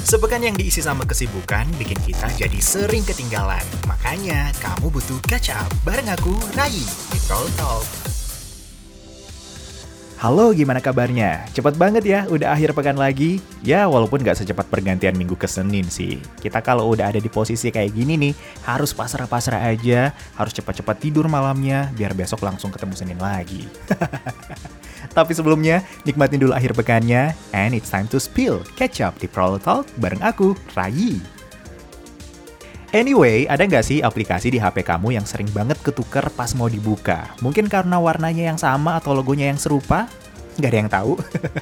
Sepekan yang diisi sama kesibukan bikin kita jadi sering ketinggalan. Makanya kamu butuh catch up bareng aku, Rai, di Troll Talk. Halo, gimana kabarnya? Cepat banget ya, udah akhir pekan lagi. Ya, walaupun gak secepat pergantian minggu ke Senin sih. Kita kalau udah ada di posisi kayak gini nih, harus pasrah-pasrah aja, harus cepat-cepat tidur malamnya, biar besok langsung ketemu Senin lagi. Tapi sebelumnya, nikmatin dulu akhir pekannya, and it's time to spill. Catch up di Pro Talk bareng aku, Rai. Anyway, ada nggak sih aplikasi di HP kamu yang sering banget ketuker pas mau dibuka? Mungkin karena warnanya yang sama atau logonya yang serupa? Nggak ada yang tahu.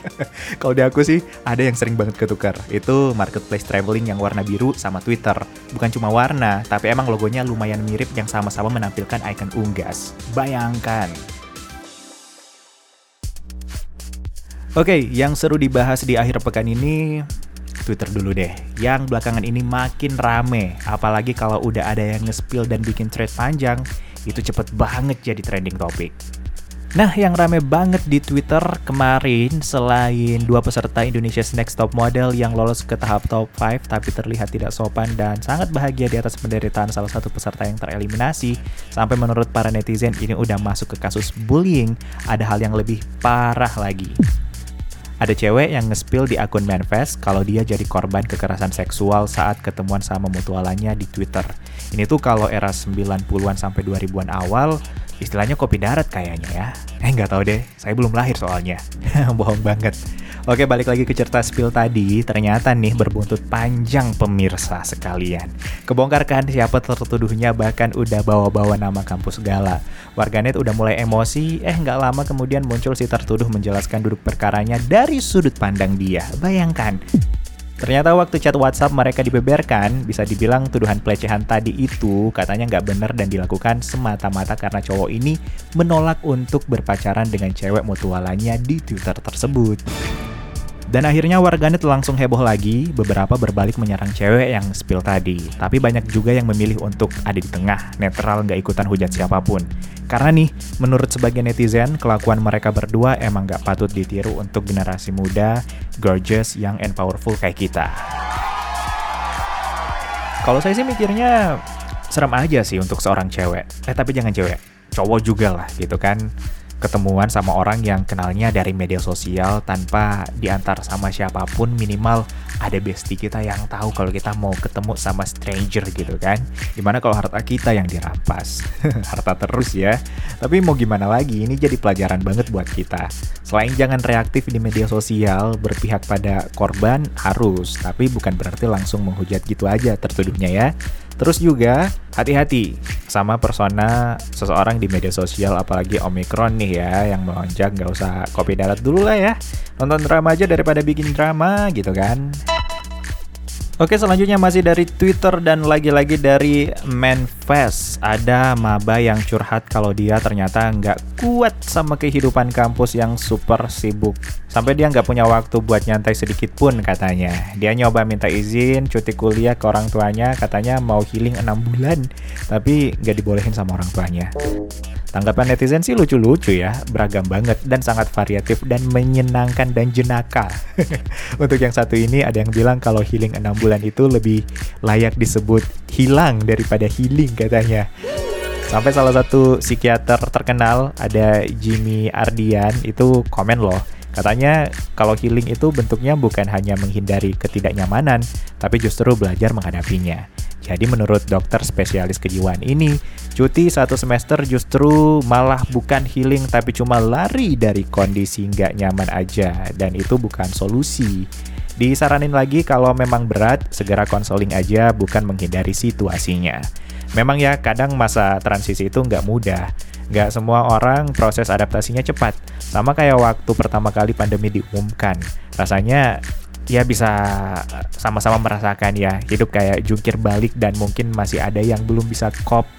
Kalau di aku sih, ada yang sering banget ketukar. Itu marketplace traveling yang warna biru sama Twitter. Bukan cuma warna, tapi emang logonya lumayan mirip yang sama-sama menampilkan icon unggas. Bayangkan. Oke, yang seru dibahas di akhir pekan ini Twitter dulu deh. Yang belakangan ini makin rame, apalagi kalau udah ada yang nge-spill dan bikin thread panjang, itu cepet banget jadi trending topik. Nah, yang rame banget di Twitter kemarin selain dua peserta Indonesia's Next Top Model yang lolos ke tahap top 5 tapi terlihat tidak sopan dan sangat bahagia di atas penderitaan salah satu peserta yang tereliminasi, sampai menurut para netizen ini udah masuk ke kasus bullying, ada hal yang lebih parah lagi. Ada cewek yang nge-spill di akun Manfest kalau dia jadi korban kekerasan seksual saat ketemuan sama mutualannya di Twitter. Ini tuh kalau era 90-an sampai 2000-an awal, istilahnya kopi darat kayaknya ya. Eh nggak tahu deh, saya belum lahir soalnya. Bohong banget. Oke, balik lagi ke cerita spill tadi. Ternyata nih berbuntut panjang pemirsa sekalian. Kebongkar kan siapa tertuduhnya bahkan udah bawa-bawa nama kampus segala. Warganet udah mulai emosi, eh nggak lama kemudian muncul si tertuduh menjelaskan duduk perkaranya dari sudut pandang dia. Bayangkan, Ternyata waktu chat WhatsApp mereka dibeberkan, bisa dibilang tuduhan pelecehan tadi itu katanya nggak benar dan dilakukan semata-mata karena cowok ini menolak untuk berpacaran dengan cewek mutualannya di Twitter tersebut. Dan akhirnya warganet langsung heboh lagi, beberapa berbalik menyerang cewek yang spill tadi. Tapi banyak juga yang memilih untuk ada di tengah, netral nggak ikutan hujat siapa pun. Karena nih, menurut sebagian netizen, kelakuan mereka berdua emang nggak patut ditiru untuk generasi muda, gorgeous, young and powerful kayak kita. Kalau saya sih mikirnya serem aja sih untuk seorang cewek. Eh tapi jangan cewek, cowok juga lah gitu kan ketemuan sama orang yang kenalnya dari media sosial tanpa diantar sama siapa pun minimal ada bestie kita yang tahu kalau kita mau ketemu sama stranger gitu kan. Gimana kalau harta kita yang dirampas harta terus ya. Tapi mau gimana lagi? Ini jadi pelajaran banget buat kita. Selain jangan reaktif di media sosial berpihak pada korban harus. Tapi bukan berarti langsung menghujat gitu aja tertuduhnya ya Terus juga hati-hati sama persona seseorang di media sosial apalagi Omicron nih ya yang melonjak nggak usah kopi darat dulu lah ya. Nonton drama aja daripada bikin drama gitu kan. Oke selanjutnya masih dari Twitter dan lagi-lagi dari Manfest. Ada maba yang curhat kalau dia ternyata nggak kuat sama kehidupan kampus yang super sibuk. Sampai dia nggak punya waktu buat nyantai sedikit pun katanya. Dia nyoba minta izin cuti kuliah ke orang tuanya Katanya mau healing 6 bulan Tapi nggak dibolehin sama orang tuanya Tanggapan netizen sih lucu-lucu ya, beragam banget dan sangat variatif dan menyenangkan dan jenaka. Untuk yang satu ini ada yang bilang kalau healing 6 bulan itu lebih layak disebut hilang daripada healing katanya. Sampai salah satu psikiater terkenal ada Jimmy Ardian itu komen loh. Katanya kalau healing itu bentuknya bukan hanya menghindari ketidaknyamanan, tapi justru belajar menghadapinya. Jadi menurut dokter spesialis kejiwaan ini, cuti satu semester justru malah bukan healing tapi cuma lari dari kondisi nggak nyaman aja dan itu bukan solusi. Disaranin lagi kalau memang berat, segera konseling aja bukan menghindari situasinya. Memang ya kadang masa transisi itu nggak mudah. Nggak semua orang proses adaptasinya cepat. Sama kayak waktu pertama kali pandemi diumumkan. Rasanya ya bisa sama-sama merasakan ya hidup kayak jungkir balik dan mungkin masih ada yang belum bisa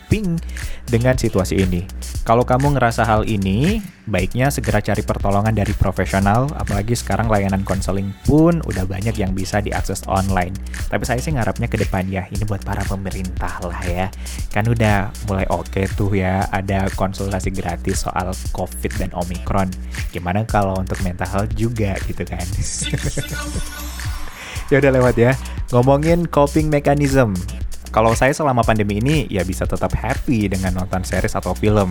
coping dengan situasi ini. Kalau kamu ngerasa hal ini, baiknya segera cari pertolongan dari profesional, apalagi sekarang layanan konseling pun udah banyak yang bisa diakses online. Tapi saya sih ngarapnya ke depan ya, ini buat para pemerintah lah ya. Kan udah mulai oke okay tuh ya, ada konsultasi gratis soal COVID dan Omicron. Gimana kalau untuk mental health juga gitu kan? ya udah lewat ya. Ngomongin coping mechanism, kalau saya selama pandemi ini ya bisa tetap happy dengan nonton series atau film.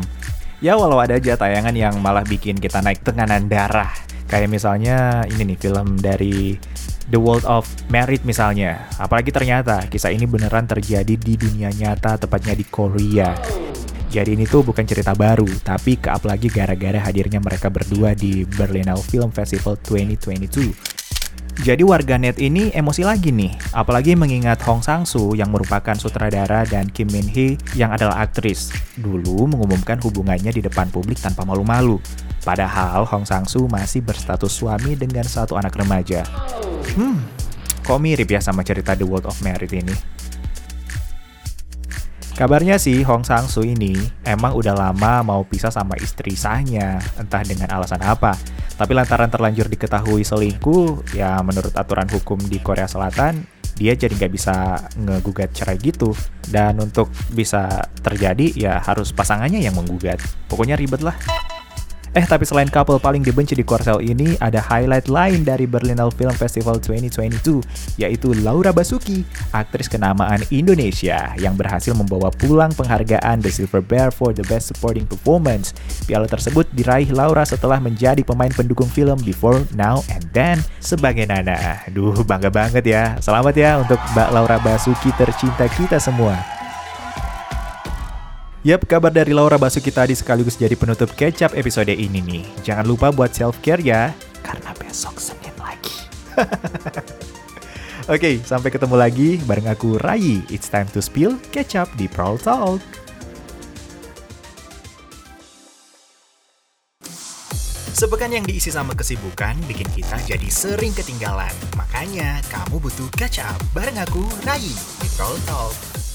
Ya walau ada aja tayangan yang malah bikin kita naik tekanan darah. Kayak misalnya ini nih film dari The World of Merit misalnya. Apalagi ternyata kisah ini beneran terjadi di dunia nyata, tepatnya di Korea. Jadi ini tuh bukan cerita baru, tapi ke lagi gara-gara hadirnya mereka berdua di Berlinale Film Festival 2022. Jadi warganet ini emosi lagi nih, apalagi mengingat Hong Sang-soo yang merupakan sutradara dan Kim Min Hee yang adalah aktris. Dulu mengumumkan hubungannya di depan publik tanpa malu-malu. Padahal Hong Sang-soo masih berstatus suami dengan satu anak remaja. Hmm, kok mirip ya sama cerita The World of Merit ini? Kabarnya sih Hong Sang-soo ini emang udah lama mau pisah sama istri sahnya, entah dengan alasan apa. Tapi lantaran terlanjur diketahui selingkuh, ya menurut aturan hukum di Korea Selatan, dia jadi nggak bisa ngegugat cerai gitu. Dan untuk bisa terjadi, ya harus pasangannya yang menggugat. Pokoknya ribet lah. Eh tapi selain couple paling dibenci di Korsel ini, ada highlight lain dari Berlinale Film Festival 2022, yaitu Laura Basuki, aktris kenamaan Indonesia yang berhasil membawa pulang penghargaan The Silver Bear for the Best Supporting Performance. Piala tersebut diraih Laura setelah menjadi pemain pendukung film Before, Now, and Then sebagai Nana. Duh, bangga banget ya. Selamat ya untuk Mbak Laura Basuki tercinta kita semua. Yap, kabar dari Laura Basuki tadi sekaligus jadi penutup kecap episode ini nih. Jangan lupa buat self-care ya, karena besok Senin lagi. Oke, okay, sampai ketemu lagi bareng aku Rai. It's time to spill kecap di Prowl Talk. Sepekan yang diisi sama kesibukan bikin kita jadi sering ketinggalan. Makanya kamu butuh catch up bareng aku Rai di Prowl Talk.